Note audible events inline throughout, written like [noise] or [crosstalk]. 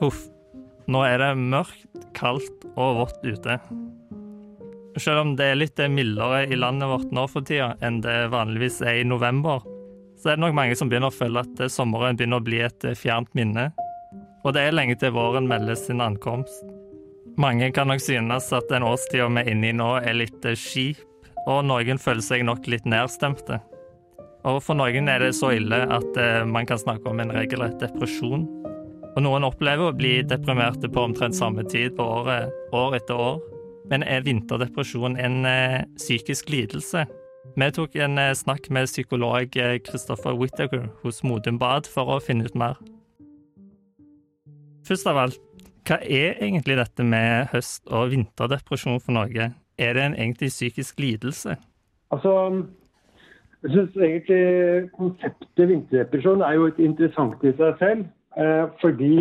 Huff. Nå er det mørkt, kaldt og vått ute. Selv om det er litt mildere i landet vårt nå for tida enn det vanligvis er i november, så er det nok mange som begynner å føle at sommeren begynner å bli et fjernt minne. Og det er lenge til våren melder sin ankomst. Mange kan nok synes at den årstida vi er inne i nå, er litt skip, og noen føler seg nok litt nedstemte. Og for noen er det så ille at man kan snakke om en regelrett depresjon. Og noen opplever å bli deprimerte på omtrent samme tid på året, år etter år. Men er vinterdepresjon en eh, psykisk lidelse? Vi tok en eh, snakk med psykolog eh, Christopher Whittaker hos Modum Bad for å finne ut mer. Først av alt, hva er egentlig dette med høst- og vinterdepresjon for Norge? Er det en egentlig psykisk lidelse? Altså, jeg syns egentlig konseptet vinterdepresjon er jo et interessant i seg selv. Eh, fordi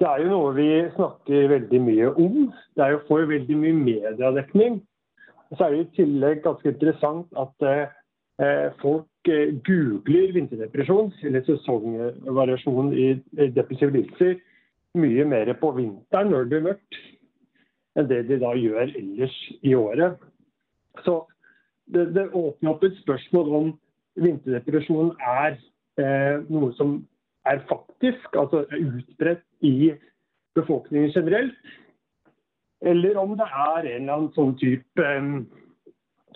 det er jo noe vi snakker veldig mye om. Det er jo for veldig mye mediedekning. Så er det i tillegg ganske interessant at eh, folk eh, googler vinterdepresjon, eller sesongvariasjon i depressive lidelser, mye mer på vinteren når det blir mørkt, enn det de da gjør ellers i året. Så det, det åpner opp et spørsmål om vinterdepresjon er eh, noe som er faktisk altså utbredt i befolkningen generelt, eller om det er en eller annen sånn type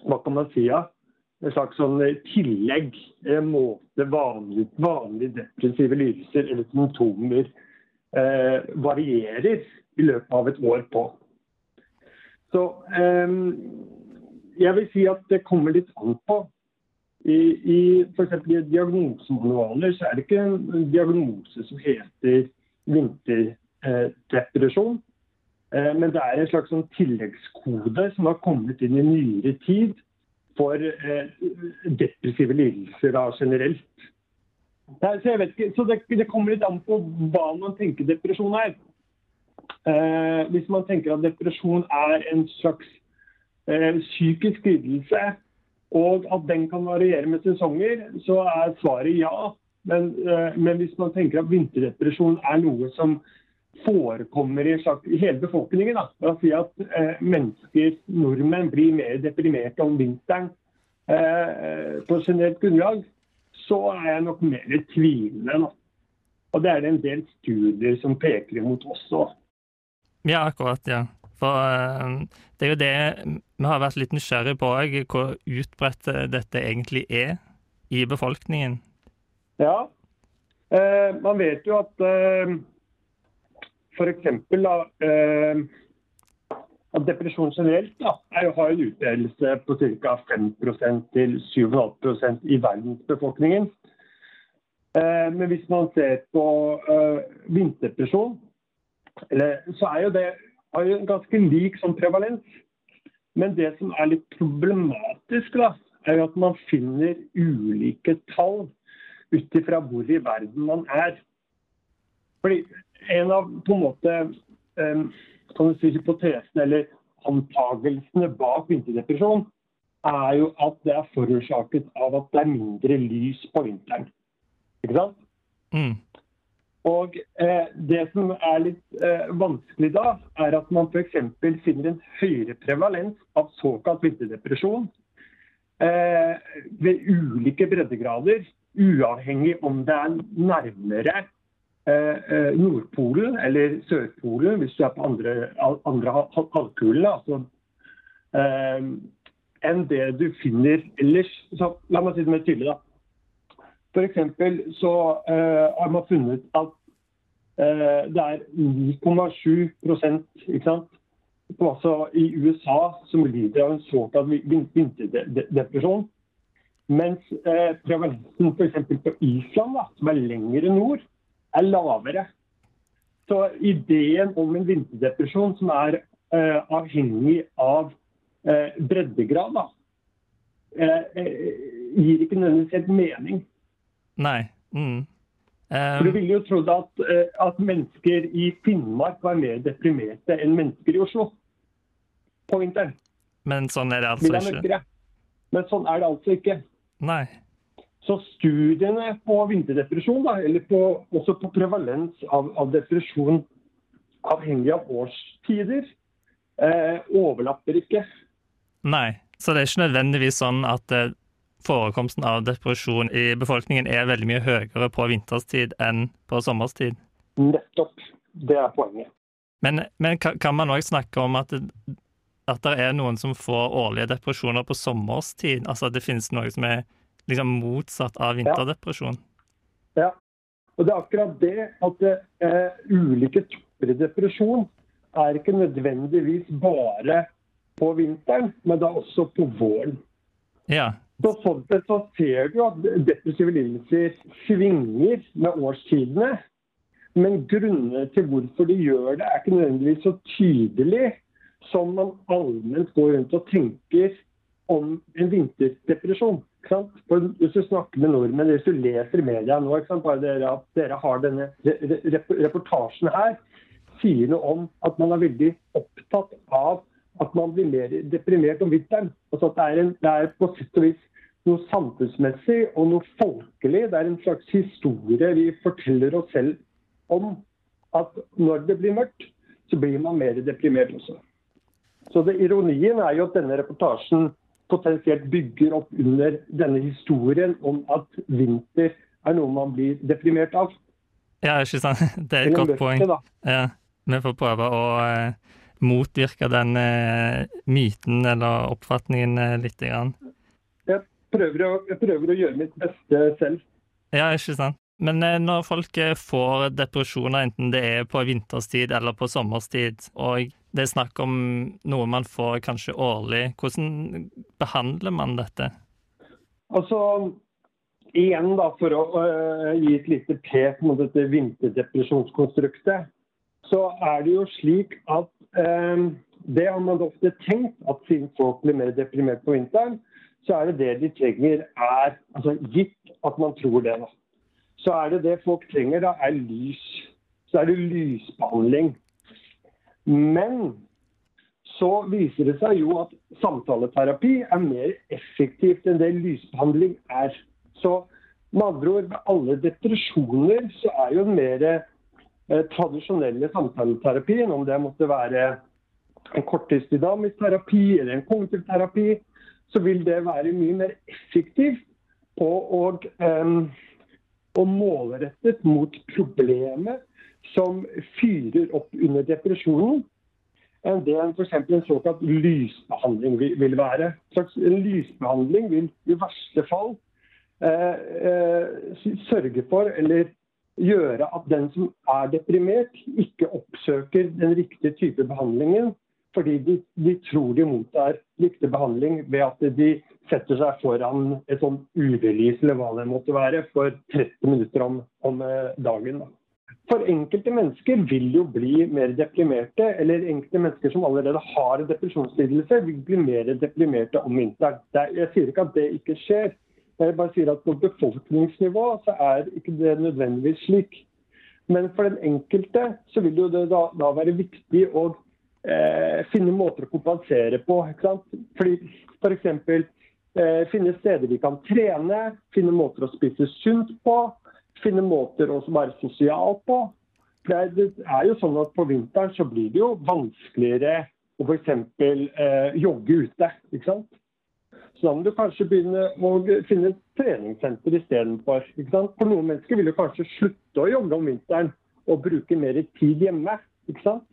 Hva kan man si? En slags sånn tillegg, en måte vanlige vanlig depressive lidelser eller symptomer eh, varierer i løpet av et år på. Så eh, jeg vil si at det kommer litt an på i, i f.eks. diagnosemanualer så er det ikke en diagnose som heter vinterdepresjon. Eh, men det er en slags sånn tilleggskode som har kommet inn i nyere tid for eh, depressive lidelser da, generelt. Så, ikke, så det, det, kommer litt an på hva man tenker depresjon er. Eh, hvis man tenker at depresjon er en slags eh, psykisk lidelse og at den kan variere med sesonger, så er svaret ja. Men, eh, men hvis man tenker at vinterdepresjon er noe som forekommer i, slags, i hele befolkningen, da. La oss si at eh, mennesker, nordmenn, blir mer deprimerte om vinteren eh, på generelt grunnlag, så er jeg nok mer tvilende. Da. Og det er det en del studier som peker imot også. Ja, akkurat. ja. For uh, det er jo det vi har vært litt nysgjerrig på òg, hvor utbredt dette egentlig er i befolkningen. Ja, eh, man vet jo at eh, f.eks. at depresjon generelt er, har en utbredelse på ca. 5% til 7,5% i verdensbefolkningen. Men hvis man ser på vinterdepresjon, så er jo det har jo en ganske lik sånn prevalens. Men det som er litt problematisk, da, er jo at man finner ulike tall ut ifra hvor i verden man er. Fordi En av på en måte um, kan du si, hypotesene eller antagelsene bak vinterdepresjon er jo at det er forårsaket av at det er mindre lys på vinteren. Ikke sant? Mm. Og eh, Det som er litt eh, vanskelig da, er at man f.eks. finner en høyere prevalens av såkalt vinterdepresjon eh, ved ulike breddegrader, uavhengig om det er nærmere eh, eh, Nordpolen eller Sørpolen, hvis du er på andre, andre halvkulen. Altså, eh, enn det du finner ellers. Så, la meg si det mer tydelig. da. F.eks. så uh, har man funnet at uh, det er 9,7% Altså i USA som lider av en såkalt vinterdepresjon. Mens uh, prevalensen f.eks. på Island, da, som er lengre nord, er lavere. Så ideen om en vinterdepresjon som er avhengig av breddegrad, da, gir ikke nødvendigvis helt mening. Nei. Mm. Um, du ville jo trodd at, eh, at, mennesker i Finnmark var mer deprimerte enn mennesker i Oslo på vinteren. Men sånn er det altså ikke? Men sånn er det altså ikke. Nei. Så studiene på vinterdepresjon, da, eller på, også på prevalens av, av, depresjon avhengig av årstider, eh, overlapper ikke. Nei, så det er ikke nødvendigvis sånn at eh, forekomsten av depresjon i befolkningen er veldig mye høyere på vinterstid enn på sommerstid? Nettopp. Det er poenget. Men, men kan man òg snakke om at det, at det er noen som får årlige depresjoner på sommerstid? Altså at det finnes noe som er liksom motsatt av vinterdepresjon? Ja. ja. Og det er akkurat det at det, eh, ulike typer depresjon er ikke nødvendigvis bare på vinteren, men det er også på våren. Ja. Så sånn sett så ser du at depressive lidelser svinger med årstidene. Men grunnene til hvorfor de gjør det, er ikke nødvendigvis så tydelig som man allment går rundt og tenker om en vinterdepresjon. Hvis du snakker med nordmenn, hvis du leser media nå, bare dere, at dere har denne reportasjen her, sier noe om at man er veldig opptatt av at man blir mer deprimert om vinteren. Altså at det er, en, det er på sett og vis noe samfunnsmessig og noe folkelig. Det er en slags historie vi forteller oss selv om at når det blir mørkt, så blir man mer deprimert også. Så det, Ironien er jo at denne reportasjen potensielt bygger opp under denne historien om at vinter er noe man blir deprimert av. Ja, ikke sant. [laughs] Det er et godt poeng. Ja, vi får prøve å uh, motvirke den uh, myten eller oppfatningen litt. lite grann. Jeg prøver, å, jeg prøver å gjøre mitt beste selv. Ja, ikke sant. Men når folk får depresjoner, enten det er på vinterstid eller på sommerstid, og det er snakk om noe man får kanskje årlig. Hvordan behandler man dette? Altså, igjen da, For å uh, gi et lite pek mot dette vinterdepresjonskonstruktet, så er det jo slik at uh, det har man ofte tenkt, at siden folk blir mer deprimert på vinteren, så er det det de trenger, er altså Gitt at man tror det, da. Så er det det folk trenger, da, er lys. Så er det lysbehandling. Men så viser det seg jo at samtaleterapi er mer effektivt enn det lysbehandling er. Så med andre ord, ved alle depresjoner så er jo den mer eh, tradisjonelle samtaleterapien, om det måtte være en korttidsdynamisk terapi eller en kognitiv terapi, så vil det være mye mer effektivt og, um, og målrettet mot problemet som fyrer opp under depresjonen, enn det f.eks. en såkalt lysbehandling vil være. En lysbehandling vil i verste fall eh, eh, sørge for, eller gjøre at den som er deprimert, ikke oppsøker den riktige type behandlingen fordi de, de tror de mottar riktig behandling ved at de setter seg foran et sånn UV-lys eller hva det måtte være, for 30 minutter om, om eh, dagen. Da. For enkelte mennesker vil jo bli mer deprimerte, eller enkelte mennesker som allerede har depresjonslidelse, vil bli mer deprimerte om vinteren. Jeg sier ikke at det ikke skjer, jeg bare sier at på befolkningsnivå så er ikke det nødvendigvis slik. Men for den enkelte så vil det da, da være viktig å eh, finne måter å kompensere på. ikke sant? Fordi F.eks. Eh, finne steder vi kan trene, finne måter å spise sunt på finne måter å være sosial på. Er, det er, jo sånn at På vinteren så blir det jo vanskeligere å f.eks. Eh, jogge ute. ikke sant? Så da må du kanskje begynne å finne et treningssenter istedenfor. For noen mennesker vil jo kanskje slutte å jogge om vinteren og bruke mer tid hjemme. ikke sant?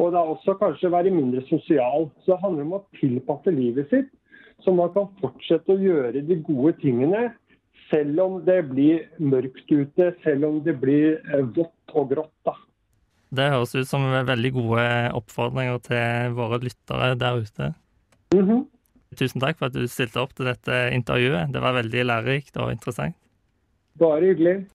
Og det er også kanskje å være mindre sosial. Så det handler om å tilpasse livet sitt, så man kan fortsette å gjøre de gode tingene selv om det blir mørkt ute, selv om det blir eh, vått og grått. da. Det høres ut som veldig gode oppfordringer til våre lyttere der ute. Mm -hmm. Tusen takk for at du stilte opp til dette intervjuet. Det var veldig lærerikt og interessant. Bare hyggelig.